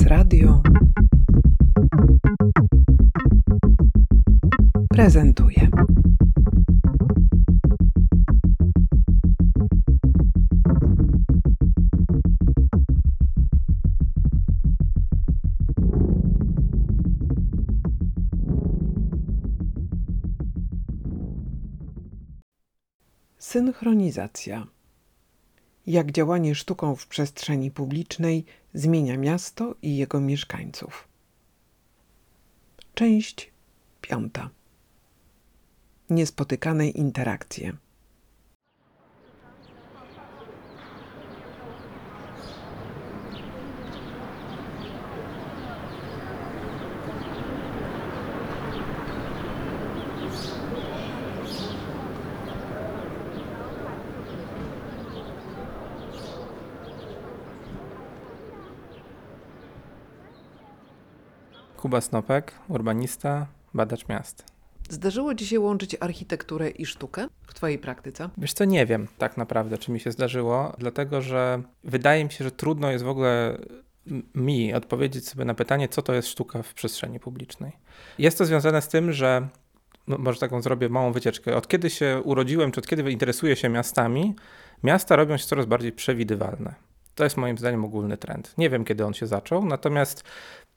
SBS Radio prezentuje. Synchronizacja. Jak działanie sztuką w przestrzeni publicznej zmienia miasto i jego mieszkańców. Część piąta. Niespotykane interakcje. Kuba Snopek, urbanista, badacz miast. Zdarzyło Ci się łączyć architekturę i sztukę w Twojej praktyce? Wiesz co, nie wiem tak naprawdę, czy mi się zdarzyło, dlatego że wydaje mi się, że trudno jest w ogóle mi odpowiedzieć sobie na pytanie, co to jest sztuka w przestrzeni publicznej. Jest to związane z tym, że no, może taką zrobię małą wycieczkę. Od kiedy się urodziłem, czy od kiedy interesuję się miastami, miasta robią się coraz bardziej przewidywalne. To jest moim zdaniem ogólny trend. Nie wiem, kiedy on się zaczął, natomiast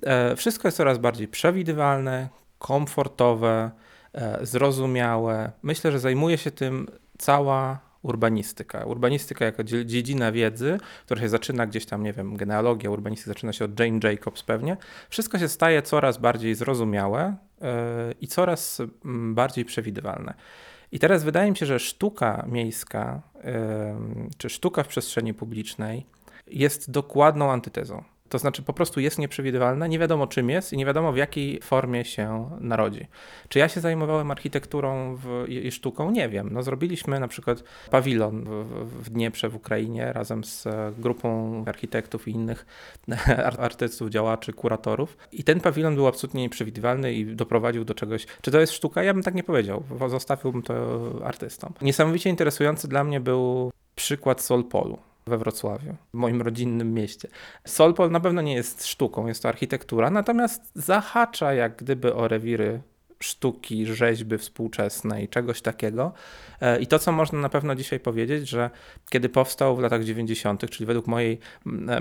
e, wszystko jest coraz bardziej przewidywalne, komfortowe, e, zrozumiałe. Myślę, że zajmuje się tym cała urbanistyka. Urbanistyka jako dziedzina wiedzy, która się zaczyna gdzieś tam, nie wiem, genealogia urbanistyki zaczyna się od Jane Jacobs pewnie. Wszystko się staje coraz bardziej zrozumiałe e, i coraz bardziej przewidywalne. I teraz wydaje mi się, że sztuka miejska, czy sztuka w przestrzeni publicznej jest dokładną antytezą. To znaczy po prostu jest nieprzewidywalna, nie wiadomo czym jest i nie wiadomo w jakiej formie się narodzi. Czy ja się zajmowałem architekturą w, i sztuką? Nie wiem. No, zrobiliśmy na przykład pawilon w, w Dnieprze w Ukrainie razem z grupą architektów i innych artystów, działaczy, kuratorów. I ten pawilon był absolutnie nieprzewidywalny i doprowadził do czegoś. Czy to jest sztuka? Ja bym tak nie powiedział. Zostawiłbym to artystom. Niesamowicie interesujący dla mnie był przykład Solpolu we Wrocławiu, w moim rodzinnym mieście. Solpol na pewno nie jest sztuką, jest to architektura, natomiast zahacza jak gdyby o rewiry sztuki, rzeźby współczesnej, czegoś takiego. E, I to, co można na pewno dzisiaj powiedzieć, że kiedy powstał w latach 90., czyli według mojej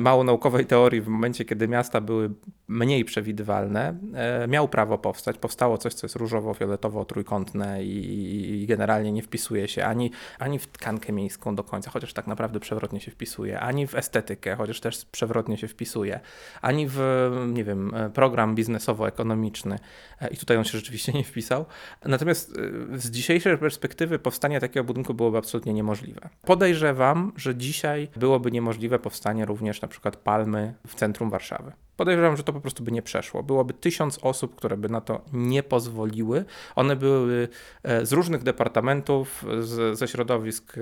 mało naukowej teorii, w momencie, kiedy miasta były mniej przewidywalne, e, miał prawo powstać. Powstało coś, co jest różowo, fioletowo, trójkątne i, i generalnie nie wpisuje się ani, ani w tkankę miejską do końca, chociaż tak naprawdę przewrotnie się wpisuje, ani w estetykę, chociaż też przewrotnie się wpisuje, ani w, nie wiem, program biznesowo-ekonomiczny. E, I tutaj on się rzeczywiście nie wpisał. Natomiast y, z dzisiejszej perspektywy powstanie takiego budynku byłoby absolutnie niemożliwe. Podejrzewam, że dzisiaj byłoby niemożliwe powstanie również na przykład palmy w centrum Warszawy. Podejrzewam, że to po prostu by nie przeszło. Byłoby tysiąc osób, które by na to nie pozwoliły. One byłyby e, z różnych departamentów, z, ze środowisk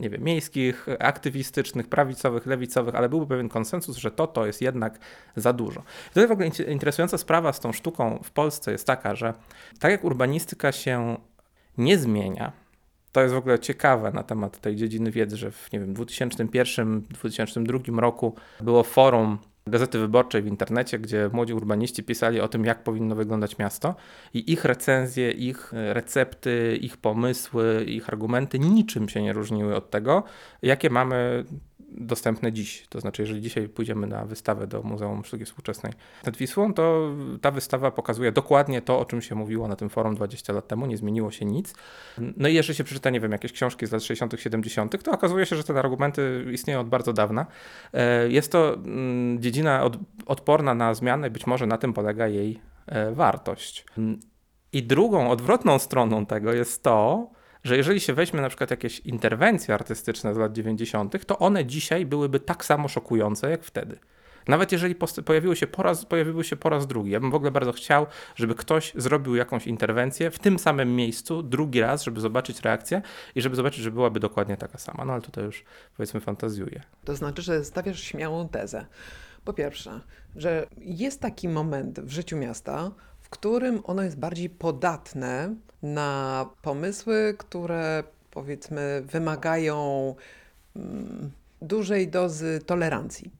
nie wiem, miejskich, aktywistycznych, prawicowych, lewicowych, ale byłby pewien konsensus, że to to jest jednak za dużo. Tutaj w ogóle interesująca sprawa z tą sztuką w Polsce jest taka, że tak jak urbanistyka się nie zmienia, to jest w ogóle ciekawe na temat tej dziedziny wiedzy, że w nie wiem, 2001-2002 roku było forum Gazety Wyborczej w internecie, gdzie młodzi urbaniści pisali o tym, jak powinno wyglądać miasto i ich recenzje, ich recepty, ich pomysły, ich argumenty niczym się nie różniły od tego, jakie mamy dostępne dziś. To znaczy, jeżeli dzisiaj pójdziemy na wystawę do Muzeum Sztuki Współczesnej nad Wisłą, to ta wystawa pokazuje dokładnie to, o czym się mówiło na tym forum 20 lat temu, nie zmieniło się nic. No i jeżeli się przeczyta, nie wiem, jakieś książki z lat 60., 70., to okazuje się, że te argumenty istnieją od bardzo dawna. E, jest to mm, dziedzina odporna na zmiany, być może na tym polega jej e, wartość. I drugą, odwrotną stroną tego jest to, że jeżeli się weźmie na przykład jakieś interwencje artystyczne z lat 90., to one dzisiaj byłyby tak samo szokujące jak wtedy. Nawet jeżeli pojawiły się, po raz, pojawiły się po raz drugi. Ja bym w ogóle bardzo chciał, żeby ktoś zrobił jakąś interwencję w tym samym miejscu drugi raz, żeby zobaczyć reakcję i żeby zobaczyć, że byłaby dokładnie taka sama. No ale tutaj już powiedzmy fantazjuję. To znaczy, że stawiasz śmiałą tezę. Po pierwsze, że jest taki moment w życiu miasta, którym ono jest bardziej podatne na pomysły, które powiedzmy wymagają mm, dużej dozy tolerancji.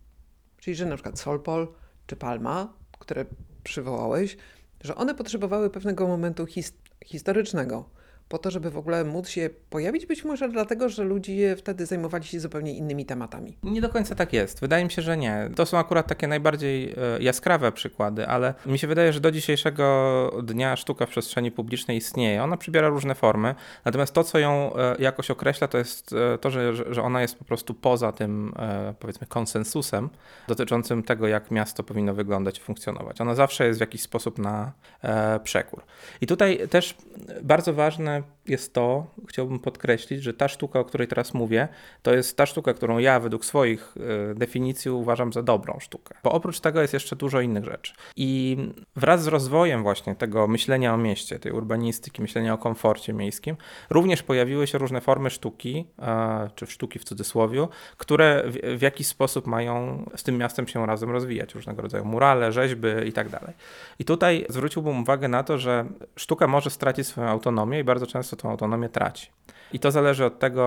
Czyli, że na przykład Solpol czy Palma, które przywołałeś, że one potrzebowały pewnego momentu his historycznego po to, żeby w ogóle móc się pojawić, być może dlatego, że ludzie wtedy zajmowali się zupełnie innymi tematami. Nie do końca tak jest. Wydaje mi się, że nie. To są akurat takie najbardziej e, jaskrawe przykłady, ale mi się wydaje, że do dzisiejszego dnia sztuka w przestrzeni publicznej istnieje. Ona przybiera różne formy, natomiast to, co ją e, jakoś określa, to jest e, to, że, że ona jest po prostu poza tym, powiedzmy, konsensusem dotyczącym tego, jak miasto powinno wyglądać i funkcjonować. Ona zawsze jest w jakiś sposób na przekór. I tutaj też bardzo ważne jest to, chciałbym podkreślić, że ta sztuka, o której teraz mówię, to jest ta sztuka, którą ja według swoich e, definicji uważam za dobrą sztukę. Bo oprócz tego jest jeszcze dużo innych rzeczy. I wraz z rozwojem właśnie tego myślenia o mieście, tej urbanistyki, myślenia o komforcie miejskim, również pojawiły się różne formy sztuki, e, czy sztuki w cudzysłowie, które w, jakiś sposób mają z tym miastem się razem rozwijać. Różnego rodzaju murale, rzeźby i tak dalej. I tutaj zwróciłbym uwagę na to, że sztuka może stracić swoją autonomię i bardzo często tą autonomię traci. I to zależy od tego,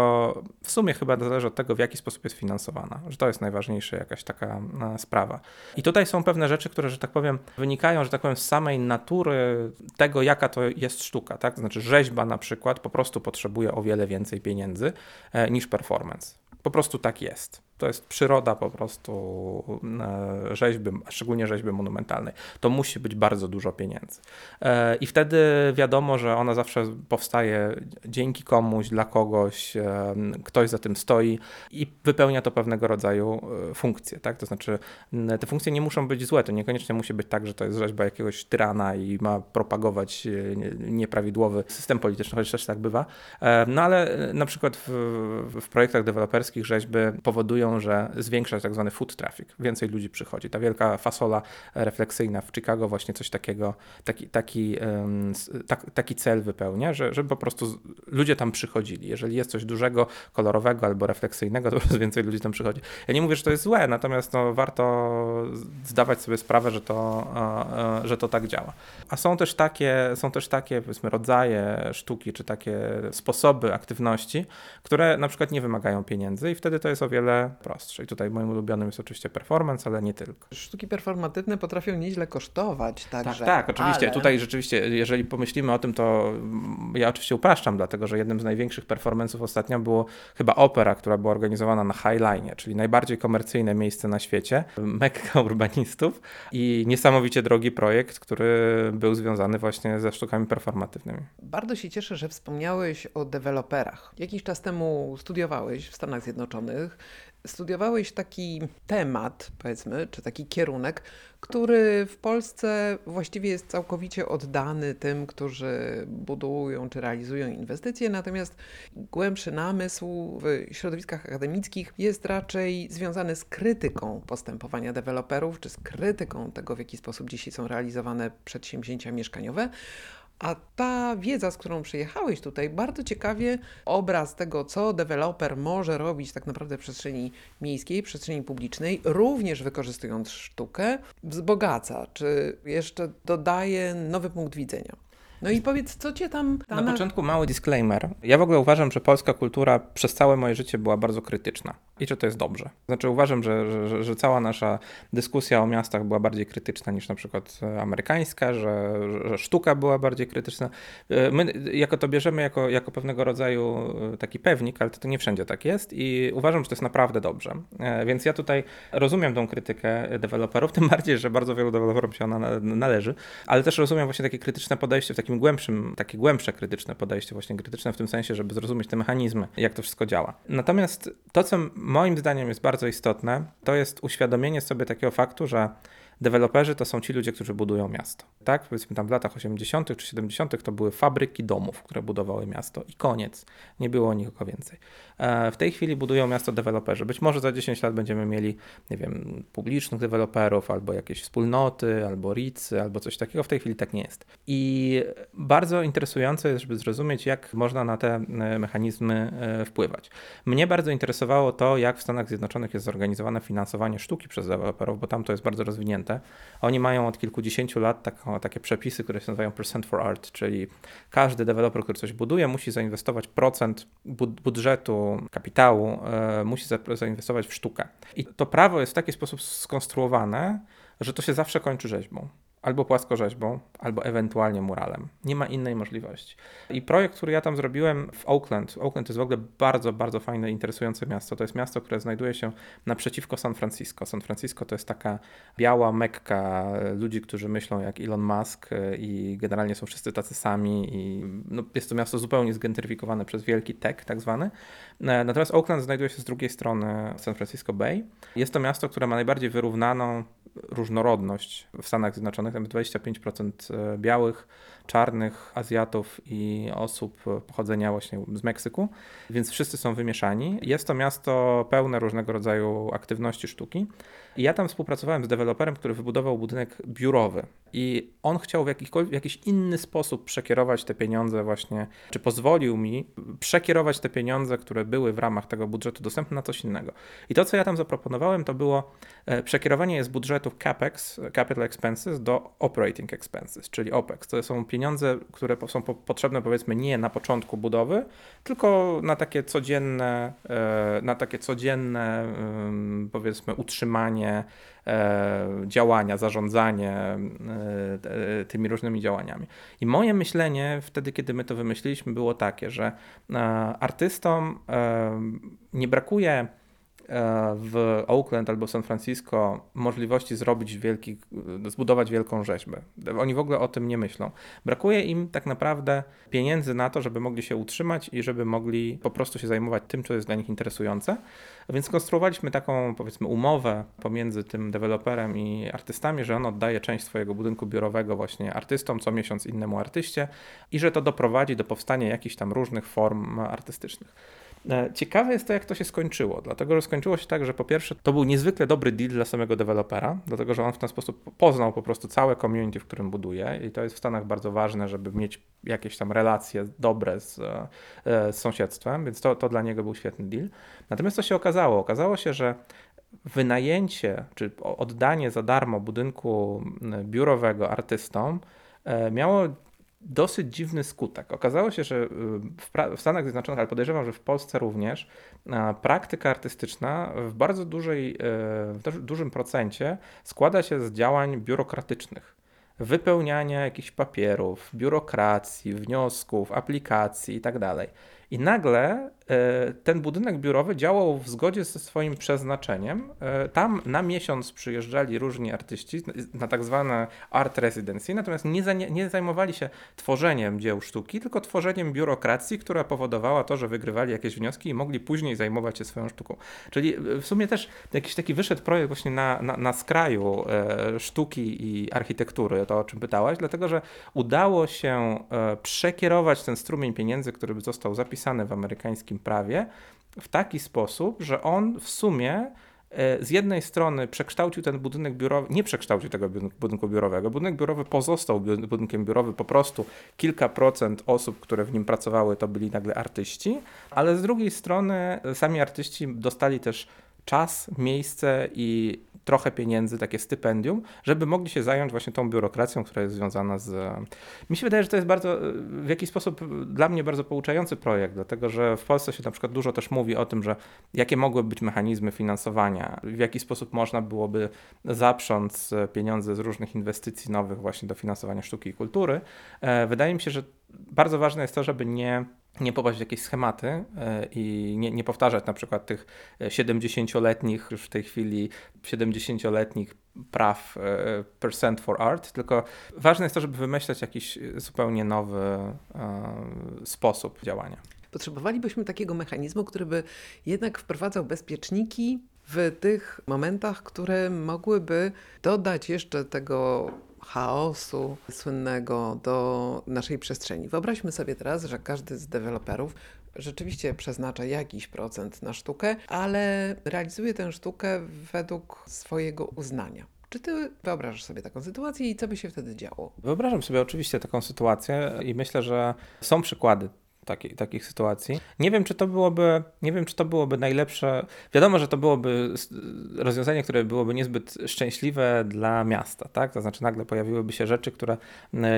w sumie chyba zależy od tego, w jaki sposób jest finansowana, że to jest najważniejsza jakaś taka e, sprawa. I tutaj są pewne rzeczy, które, że tak powiem, wynikają, że tak powiem, z samej natury tego, jaka to jest sztuka, tak? Znaczy rzeźba na przykład po prostu potrzebuje o wiele więcej pieniędzy e, niż performance. Po prostu tak jest. To jest przyroda po prostu e, rzeźby, szczególnie rzeźby monumentalnej. To musi być bardzo dużo pieniędzy. E, I wtedy wiadomo, że ona zawsze powstaje dzięki komuś, dla kogoś, e, ktoś za tym stoi i wypełnia to pewnego rodzaju funkcje. Tak? To znaczy, te funkcje nie muszą być złe. To niekoniecznie musi być tak, że to jest rzeźba jakiegoś tyrana i ma propagować nieprawidłowy system polityczny, chociaż też tak bywa. No ale na przykład w, w projektach deweloperskich rzeźby powodują, że zwiększa tak zwany foot traffic. Więcej ludzi przychodzi. Ta wielka fasola refleksyjna w Chicago właśnie coś takiego, taki, taki, tak, taki cel wypełnia, że, żeby po prostu ludzie tam przychodzili. Jeżeli jest coś dużego, kolorowego albo refleksyjnego, to po prostu więcej ludzi tam przychodzi. Ja nie mówię, że to jest złe, natomiast no, warto zdawać sobie sprawę, że to, że to tak działa. A są też takie, są też takie powiedzmy rodzaje sztuki, czy takie sposoby aktywności, które na przykład nie wymagają pieniędzy i wtedy to jest o wiele prostsze. I tutaj moim ulubionym jest oczywiście performance, ale nie tylko. Sztuki performatywne potrafią nieźle kosztować także. Tak, tak, oczywiście. Ale... Tutaj rzeczywiście, jeżeli pomyślimy o tym, to ja oczywiście upraszczam, dlatego że jednym z największych performanceów ostatnio było chyba opera, która była organizowana na High Line, czyli najbardziej komercyjne miejsce na świecie, mekka urbanistów i niesamowicie drogi projekt, który był związany właśnie ze sztukami performatywnymi. Bardzo się cieszę, że wspomniałeś o deweloperach. Jakiś czas temu studiowałeś w Stanach Zjednoczonych studiowałeś taki temat, powiedzmy, czy taki kierunek, który w Polsce właściwie jest całkowicie oddany tym, którzy budują czy realizują inwestycje, natomiast głębszy namysł w środowiskach akademickich jest raczej związany z krytyką postępowania deweloperów, czy z krytyką tego, w jaki sposób dzisiaj są realizowane przedsięwzięcia mieszkaniowe, a ta wiedza, z którą przyjechałeś tutaj, bardzo ciekawie obraz tego, co deweloper może robić tak naprawdę w przestrzeni miejskiej, przestrzeni publicznej, również wykorzystując sztukę, wzbogaca, czy jeszcze dodaje nowy punkt widzenia. No i powiedz, co cię tam... Na, na początku mały disclaimer. Ja w ogóle uważam, że polska kultura przez całe moje życie była bardzo krytyczna. I że to jest dobrze. Znaczy uważam, że, że, że cała nasza dyskusja o miastach była bardziej krytyczna niż na przykład amerykańska, że, że sztuka była bardziej krytyczna. E, my jako to bierzemy jako, jako pewnego rodzaju e, taki pewnik, ale to, to nie wszędzie tak jest i uważam, że to jest naprawdę dobrze. E, więc ja tutaj rozumiem tą krytykę deweloperów, tym bardziej, że bardzo wielu deweloperom się ona należy, ale też rozumiem właśnie takie krytyczne podejście w takim głębszym, takie głębsze krytyczne podejście, właśnie krytyczne w tym sensie, żeby zrozumieć te mechanizmy, jak to wszystko działa. Natomiast to, co moim zdaniem jest bardzo istotne, to jest uświadomienie sobie takiego faktu, że Deweloperzy to są ci ludzie, którzy budują miasto. Tak, powiedzmy tam w latach 80. czy 70. to były fabryki domów, które budowały miasto i koniec. Nie było nikogo więcej. E, w tej chwili budują miasto deweloperzy. Być może za 10 lat będziemy mieli, nie wiem, publicznych deweloperów, albo jakieś wspólnoty, albo RICy, albo coś takiego. W tej chwili tak nie jest. I bardzo interesujące jest, żeby zrozumieć, jak można na te e, mechanizmy e, wpływać. Mnie bardzo interesowało to, jak w Stanach Zjednoczonych jest zorganizowane finansowanie sztuki przez deweloperów, bo tam to jest bardzo rozwinięte oni mają od kilkudziesięciu lat taką, takie przepisy, które się nazywają percent for art, czyli każdy deweloper, który coś buduje, musi zainwestować procent budżetu, kapitału, e, musi zainwestować w sztukę. I to prawo jest w taki sposób skonstruowane, że to się zawsze kończy rzeźbą. Albo płaskorzeźbą, albo ewentualnie muralem. Nie ma innej możliwości. I projekt, który ja tam zrobiłem w Oakland, Oakland to jest w ogóle bardzo, bardzo fajne, interesujące miasto. To jest miasto, które znajduje się naprzeciwko San Francisco. San Francisco to jest taka biała mekka ludzi, którzy myślą jak Elon Musk i generalnie są wszyscy tacy sami. I no, jest to miasto zupełnie zgentryfikowane przez wielki tech, tak zwany. Natomiast Oakland znajduje się z drugiej strony San Francisco Bay. Jest to miasto, które ma najbardziej wyrównaną różnorodność w Stanach Zjednoczonych, tam 25% e, białych, czarnych, Azjatów i osób pochodzenia właśnie z Meksyku, więc wszyscy są wymieszani. Jest to miasto pełne różnego rodzaju aktywności sztuki. I ja tam współpracowałem z deweloperem, który wybudował budynek biurowy i on chciał w, w jakiś inny sposób przekierować te pieniądze właśnie, czy pozwolił mi przekierować te pieniądze, które były w ramach tego budżetu dostępne na coś innego. I to, co ja tam zaproponowałem, to było e, przekierowanie z budżetów CAPEX, Capital Expenses, do Operating Expenses, czyli OPEX. To są pieniądze, które są potrzebne powiedzmy nie na początku budowy, tylko na takie codzienne, e, na takie codzienne powiedzmy utrzymanie E, działania, zarządzanie e, tymi różnymi działaniami. I moje myślenie wtedy, kiedy my to wymyśliliśmy, było takie, że e, artystom nie brakuje E, w Oakland albo San Francisco możliwości zrobić wielki, zbudować wielką rzeźbę. Oni w ogóle o tym nie myślą. Brakuje im tak naprawdę pieniędzy na to, żeby mogli się utrzymać i żeby mogli po prostu się zajmować tym, co jest dla nich interesujące. Więc skonstruowaliśmy taką, powiedzmy, umowę pomiędzy tym deweloperem i artystami, że on oddaje część swojego budynku biurowego właśnie artystom, co miesiąc innemu artyście i że to doprowadzi do powstania jakichś tam różnych form artystycznych. E, ciekawe jest to, jak to się skończyło, dlatego że skończyło się tak, że po pierwsze to był niezwykle dobry deal dla samego dewelopera, dlatego że on w ten sposób poznał po prostu całe community, w którym buduje i to jest w Stanach bardzo ważne, żeby mieć jakieś tam relacje dobre z, e, z sąsiedztwem, więc to, to dla niego był świetny deal. Natomiast co się okazało? Okazało się, że wynajęcie czy oddanie za darmo budynku biurowego artystom e, miało dosyć dziwny skutek. Okazało się, że y, w, Stanach Zjednoczonych, ale podejrzewam, że w Polsce również, praktyka artystyczna w bardzo dużej, y, w dużym procencie składa się z działań biurokratycznych. Wypełniania jakichś papierów, biurokracji, wniosków, aplikacji itd. Tak I nagle ten budynek biurowy działał w zgodzie ze swoim przeznaczeniem. E, tam na miesiąc przyjeżdżali różni artyści na tak zwane art residency, natomiast nie, nie zajmowali się tworzeniem dzieł sztuki, tylko tworzeniem biurokracji, która powodowała to, że wygrywali jakieś wnioski i mogli później zajmować się swoją sztuką. Czyli w sumie też jakiś taki wyszedł projekt właśnie na, na, na skraju e, sztuki i architektury, to o czym pytałaś, dlatego że udało się e, przekierować ten strumień pieniędzy, który został zapisany w amerykańskim prawie w taki sposób, że on w sumie e, z jednej strony przekształcił ten budynek biurowy, nie przekształcił tego budynku biurowego. Budynek biurowy pozostał budynkiem biurowym, po prostu kilka procent osób, które w nim pracowały, to byli nagle artyści, ale z drugiej strony sami artyści dostali też czas, miejsce i trochę pieniędzy, takie stypendium, żeby mogli się zająć właśnie tą biurokracją, która jest związana z. Mi się wydaje, że to jest bardzo, w jakiś sposób dla mnie bardzo pouczający projekt, dlatego że w Polsce się na przykład dużo też mówi o tym, że jakie mogłyby być mechanizmy finansowania, w jaki sposób można byłoby zaprząc pieniądze z różnych inwestycji nowych właśnie do finansowania sztuki i kultury. E, wydaje mi się, że bardzo ważne jest to, żeby nie nie popaść w jakieś schematy e, i nie, nie powtarzać na przykład tych 70-letnich, już w tej chwili 70-letnich praw e, percent for art, tylko ważne jest to, żeby wymyślać jakiś zupełnie nowy e, sposób działania. Potrzebowalibyśmy takiego mechanizmu, który by jednak wprowadzał bezpieczniki w tych momentach, które mogłyby dodać jeszcze tego chaosu słynnego do naszej przestrzeni. Wyobraźmy sobie teraz, że każdy z deweloperów rzeczywiście przeznacza jakiś procent na sztukę, ale realizuje tę sztukę według swojego uznania. Czy ty wyobrażasz sobie taką sytuację i co by się wtedy działo? Wyobrażam sobie oczywiście taką sytuację i myślę, że są przykłady taki, takich sytuacji. Nie wiem, czy to byłoby, nie wiem, czy to byłoby najlepsze. Wiadomo, że to byłoby rozwiązanie, które byłoby niezbyt szczęśliwe dla miasta, tak? To znaczy nagle pojawiłyby się rzeczy, które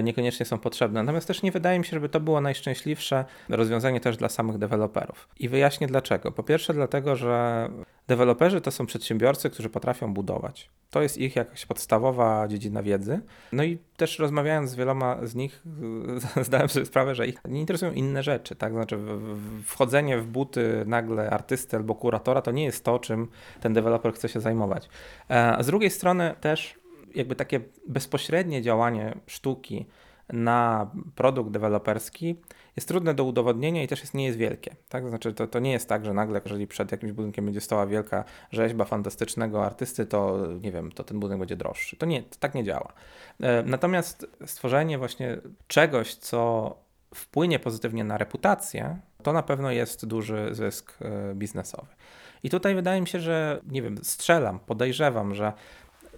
niekoniecznie są potrzebne. Natomiast też nie wydaje mi się, żeby to było najszczęśliwsze rozwiązanie też dla samych deweloperów. I wyjaśnię dlaczego. Po pierwsze, dlatego, że Deweloperzy to są przedsiębiorcy, którzy potrafią budować. To jest ich jakaś podstawowa dziedzina wiedzy. No i też rozmawiając z wieloma z nich, zdałem sobie sprawę, że ich nie interesują inne rzeczy. Tak? Znaczy, wchodzenie w buty nagle artysty albo kuratora to nie jest to, czym ten deweloper chce się zajmować. E, z drugiej strony też jakby takie bezpośrednie działanie sztuki na produkt deweloperski jest trudne do udowodnienia i też jest, nie jest wielkie. Tak? Znaczy, to, to nie jest tak, że nagle, jeżeli przed jakimś budynkiem będzie stała wielka rzeźba fantastycznego artysty, to nie wiem, to ten budynek będzie droższy. To nie, to tak nie działa. E, natomiast stworzenie właśnie czegoś, co wpłynie pozytywnie na reputację, to na pewno jest duży zysk e, biznesowy. I tutaj wydaje mi się, że nie wiem, strzelam, podejrzewam, że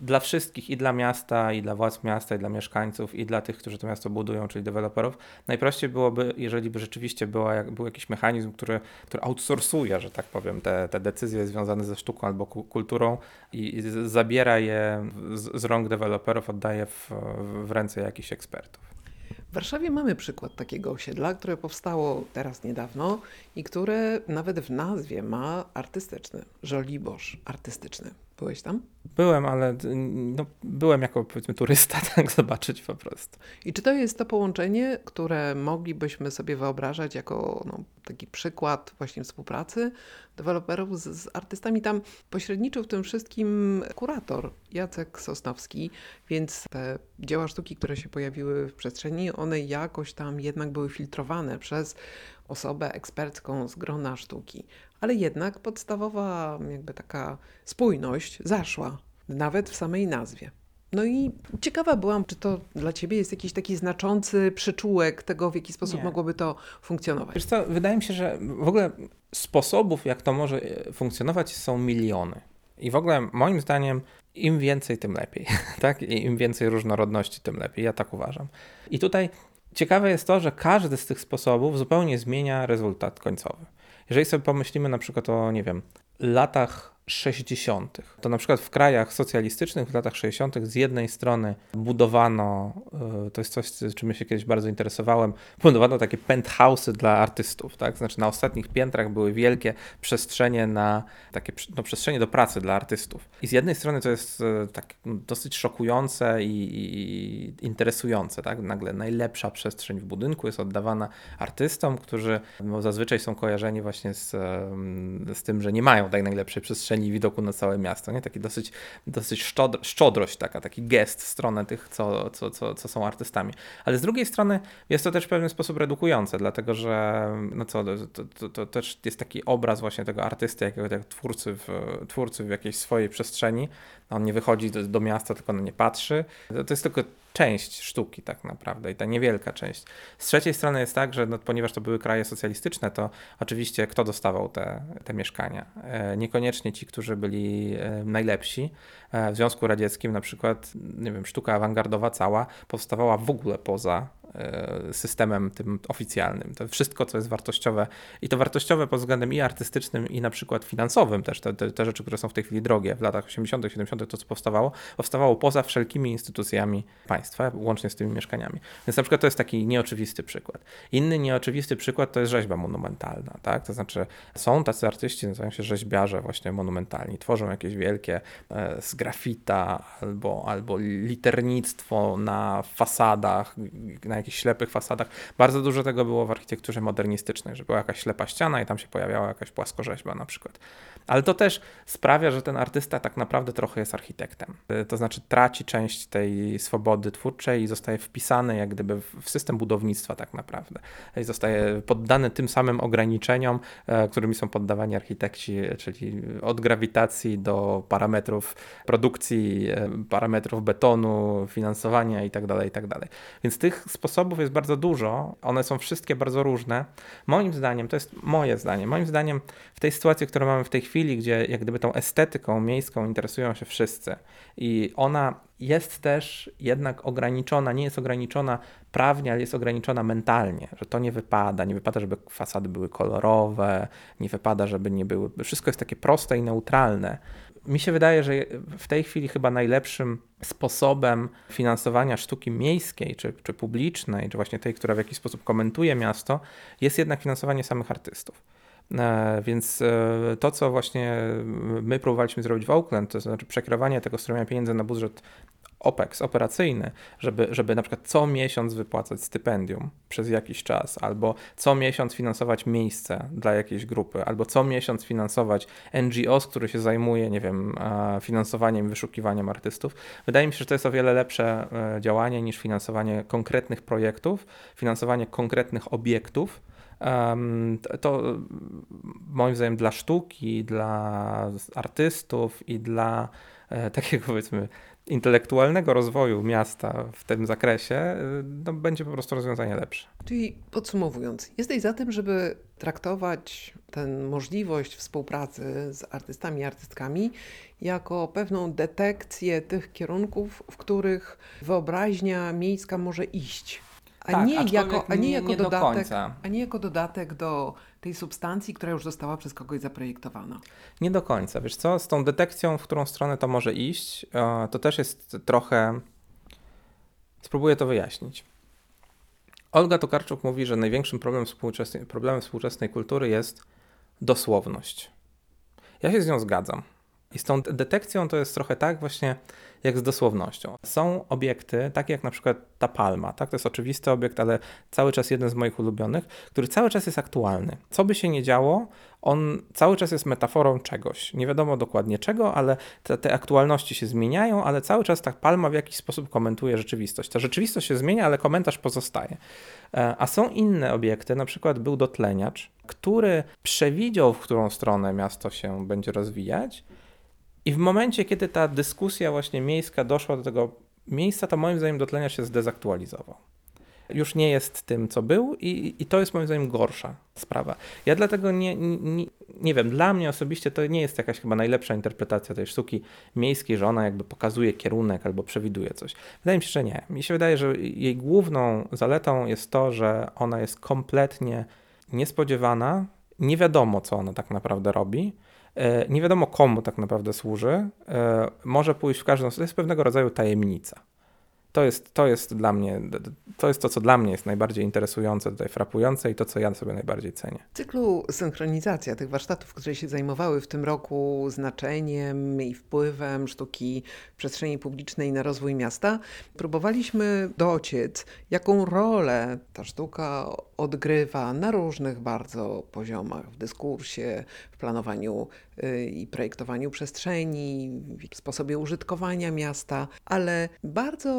dla wszystkich, i dla miasta, i dla władz miasta, i dla mieszkańców, i dla tych, którzy to miasto budują, czyli deweloperów, najprościej byłoby, jeżeli by rzeczywiście była, był jakiś mechanizm, który, który outsourcuje, że tak powiem, te, te decyzje związane ze sztuką albo kulturą i, i zabiera je z, z rąk deweloperów, oddaje w, w ręce jakichś ekspertów. W Warszawie mamy przykład takiego osiedla, które powstało teraz niedawno i które nawet w nazwie ma artystyczny, Żoliborz artystyczny. Byłeś tam? Byłem, ale no, byłem jako powiedzmy turysta, tak zobaczyć po prostu. I czy to jest to połączenie, które moglibyśmy sobie wyobrażać jako no, taki przykład właśnie współpracy deweloperów z, z, artystami? Tam pośredniczył w tym wszystkim kurator Jacek Sosnowski, więc te dzieła sztuki, które się pojawiły w przestrzeni, one jakoś tam jednak były filtrowane przez osobę ekspercką z grona sztuki. Ale jednak podstawowa jakby taka spójność zaszła, nawet w samej nazwie. No i ciekawa byłam, czy to dla Ciebie jest jakiś taki znaczący przyczółek tego, w jaki sposób Nie. mogłoby to funkcjonować. Wiesz co, wydaje mi się, że w ogóle sposobów, jak to może e, funkcjonować, są miliony. I w ogóle moim zdaniem im więcej, tym lepiej. Tak? I im więcej różnorodności, tym lepiej. Ja tak uważam. I tutaj ciekawe jest to, że każdy z tych sposobów zupełnie zmienia rezultat końcowy. Jeżeli sobie pomyślimy na przykład o, nie wiem, latach 60. To na przykład w krajach socjalistycznych w latach 60. z jednej strony budowano, e, to jest coś, czym ja się kiedyś bardzo interesowałem, budowano takie penthouse'y dla artystów, tak? Znaczy na ostatnich piętrach były wielkie przestrzenie na takie no, przestrzenie do pracy dla artystów. I z jednej strony to jest e, tak dosyć szokujące i, i interesujące, tak? Nagle najlepsza przestrzeń w budynku jest oddawana artystom, którzy no, zazwyczaj są kojarzeni właśnie z, z tym, że nie mają tak najlepszej przestrzeni przestrzeni widoku na całe miasto. Nie? Taki dosyć, dosyć szczodr, szczodrość, taka, taki gest w stronę tych, co, co, co, co są artystami. Ale z drugiej strony jest to też w pewien sposób redukujące, dlatego że no co, to, to, to też jest taki obraz właśnie tego artysty, jakiego jak twórcy w, twórcy w jakiejś swojej przestrzeni. On nie wychodzi do, do miasta, tylko na nie patrzy. To, to jest tylko część sztuki tak naprawdę i ta niewielka część. Z trzeciej strony jest tak, że no, ponieważ to były kraje socjalistyczne, to oczywiście kto dostawał te, te mieszkania? E, niekoniecznie ci, którzy byli e, najlepsi. E, w Związku Radzieckim na przykład, nie wiem, sztuka awangardowa cała powstawała w ogóle poza E, systemem tym oficjalnym. To wszystko, co jest wartościowe i to wartościowe pod względem i artystycznym, i na przykład finansowym też, te, te, te rzeczy, które są w tej chwili drogie, w latach 80., 70., to co powstawało, powstawało poza wszelkimi instytucjami państwa, łącznie z tymi mieszkaniami. Więc na przykład to jest taki nieoczywisty przykład. Inny nieoczywisty przykład to jest rzeźba monumentalna, tak? To znaczy są tacy artyści, nazywają się rzeźbiarze właśnie monumentalni, tworzą jakieś wielkie e, grafita albo, albo liternictwo na fasadach, na jakichś ślepych fasadach. Bardzo dużo tego było w architekturze modernistycznej, że była jakaś ślepa ściana i tam się pojawiała jakaś płaskorzeźba na przykład. Ale to też sprawia, że ten artysta tak naprawdę trochę jest architektem. To znaczy traci część tej swobody twórczej i zostaje wpisany jak gdyby w system budownictwa tak naprawdę. I zostaje poddany tym samym ograniczeniom, e, którymi są poddawani architekci, czyli od grawitacji do parametrów produkcji, e, parametrów betonu, finansowania itd., tak itd. Tak Więc tych sposobów jest bardzo dużo, one są wszystkie bardzo różne. Moim zdaniem, to jest moje zdanie, moim zdaniem w tej sytuacji, którą mamy w tej chwili, gdzie jak gdyby tą estetyką miejską interesują się wszyscy i ona jest też jednak ograniczona, nie jest ograniczona prawnie, ale jest ograniczona mentalnie, że to nie wypada, nie wypada, żeby fasady były kolorowe, nie wypada, żeby nie były, wszystko jest takie proste i neutralne. Mi się wydaje, że w tej chwili chyba najlepszym sposobem finansowania sztuki miejskiej, czy, czy publicznej, czy właśnie tej, która w jakiś sposób komentuje miasto, jest jednak finansowanie samych artystów. E, Więc e, to, co właśnie my próbowaliśmy zrobić w Oakland, to znaczy przekierowanie tego strumienia pieniędzy na budżet OPEX, operacyjny, żeby, żeby na przykład co miesiąc wypłacać stypendium przez jakiś czas, albo co miesiąc finansować miejsce dla jakiejś grupy, albo co miesiąc finansować NGOs, który się zajmuje, nie wiem, finansowaniem, wyszukiwaniem artystów. Wydaje mi się, że to jest o wiele lepsze e, działanie niż finansowanie konkretnych projektów, finansowanie konkretnych obiektów. To- moim zdaniem dla sztuki, dla artystów i dla takiego powiedzmy intelektualnego rozwoju miasta w tym zakresie, y, no, będzie po prostu rozwiązanie lepsze. Czyli podsumowując, jesteś za tym, żeby traktować tę możliwość współpracy z artystami i artystkami jako pewną detekcję tych kierunków, w których wyobraźnia miejska może iść. A, Tak, nie, jako, a nie jako nie do dodatek, końca. a nie jako dodatek do tej substancji, która już została przez kogoś zaprojektowana. Nie do końca. Wiesz co, z tą detekcją, w którą stronę to może iść, e, to też jest trochę. Spróbuję to wyjaśnić. Olga Tokarczuk mówi, że największym współczesnej, problemem współczesnej kultury jest dosłowność. Ja się z nią zgadzam. I z tą detekcją to jest trochę tak właśnie jak z dosłownością. Są obiekty, takie jak na przykład ta palma, tak? To jest oczywisty obiekt, ale cały czas jeden z moich ulubionych, który cały czas jest aktualny. Co by się nie działo, on cały czas jest metaforą czegoś. Nie wiadomo dokładnie czego, ale te, te aktualności się zmieniają, ale cały czas ta palma w jakiś sposób komentuje rzeczywistość. Ta rzeczywistość się zmienia, ale komentarz pozostaje. E, A są inne obiekty, na przykład był dotleniacz, który przewidział, w którą stronę miasto się będzie rozwijać, i w momencie, kiedy ta dyskusja właśnie miejska doszła do tego miejsca, to moim zdaniem dotleniacz się zdezaktualizował. Już nie jest tym, co był, i, i to jest moim zdaniem gorsza sprawa. Ja dlatego nie, nie, nie wiem, dla mnie osobiście to nie jest jakaś chyba najlepsza interpretacja tej sztuki miejskiej, że ona jakby pokazuje kierunek albo przewiduje coś. Wydaje mi się, że nie. Mi się wydaje, że jej główną zaletą jest to, że ona jest kompletnie niespodziewana, nie wiadomo, co ona tak naprawdę robi. E, Nie wiadomo, komu tak naprawdę służy. E, Może pójść w każdą. To jest pewnego rodzaju tajemnica. To jest, to jest dla mnie, to jest to, co dla mnie jest najbardziej interesujące, tutaj frapujące i to, co ja sobie najbardziej cenię. W cyklu synchronizacja tych warsztatów, które się zajmowały w tym roku znaczeniem i wpływem sztuki w przestrzeni publicznej na rozwój miasta, próbowaliśmy dociec, jaką rolę ta sztuka odgrywa na różnych bardzo poziomach w dyskursie, planowaniu y, i projektowaniu przestrzeni, sposobie użytkowania miasta, ale bardzo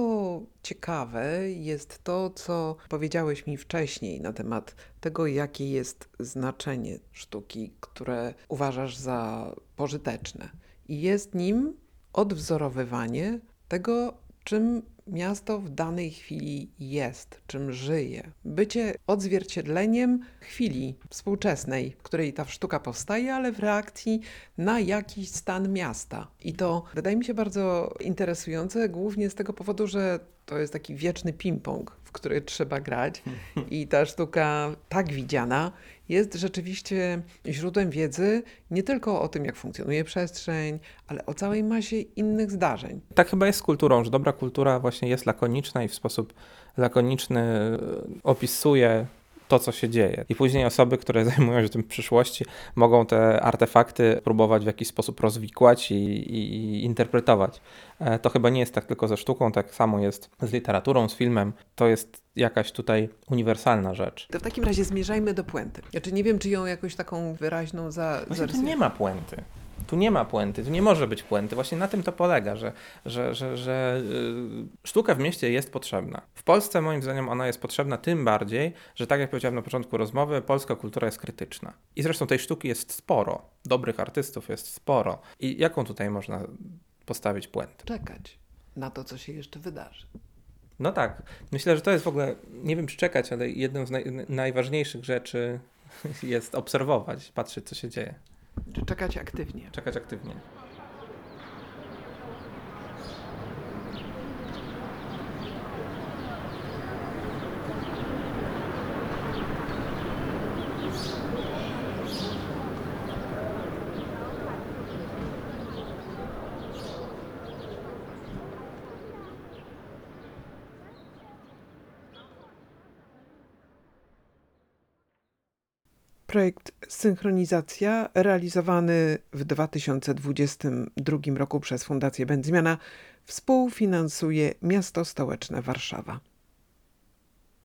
ciekawe jest to, co powiedziałeś mi wcześniej na temat tego, jakie jest znaczenie sztuki, które uważasz za pożyteczne. I jest nim odwzorowywanie tego, czym miasto w danej chwili jest, czym żyje. Bycie odzwierciedleniem chwili współczesnej, w której ta sztuka powstaje, ale w reakcji na jakiś stan miasta. I to wydaje mi się bardzo interesujące, głównie z tego powodu, że to jest taki wieczny ping-pong, w który trzeba grać. I ta sztuka, tak widziana, jest rzeczywiście źródłem wiedzy nie tylko o tym, jak funkcjonuje przestrzeń, ale o całej masie innych zdarzeń. Tak chyba jest z kulturą, że dobra kultura właśnie jest lakoniczna i w sposób lakoniczny e, opisuje to, co się dzieje. I później osoby, które zajmują się tym w przyszłości, mogą te artefakty próbować w jakiś sposób rozwikłać i, i, i interpretować. E, To chyba nie jest tak tylko ze sztuką, tak samo jest z literaturą, z filmem. To jest jakaś tutaj uniwersalna rzecz. To w takim razie zmierzajmy do puenty. Znaczy nie wiem, czy ją jakoś taką wyraźną za, Właśnie tu nie ma puenty. Tu nie ma puenty, tu nie może być puenty. Właśnie na tym to polega, że, że, że, że y, sztuka w mieście jest potrzebna. W Polsce moim zdaniem ona jest potrzebna tym bardziej, że tak jak powiedziałem na początku rozmowy, polska kultura jest krytyczna. I zresztą tej sztuki jest sporo. Dobrych artystów jest sporo. I jaką tutaj można postawić puentę? Czekać na to, co się jeszcze wydarzy. No tak. Myślę, że to jest w ogóle, nie wiem czy czekać, ale jedną z naj, najważniejszych rzeczy jest obserwować, patrzeć co się dzieje. Czy czekać aktywnie. Czekać aktywnie. Projekt Synchronizacja, realizowany w 2022 roku przez Fundację Będzmiana, współfinansuje miasto stołeczne Warszawa.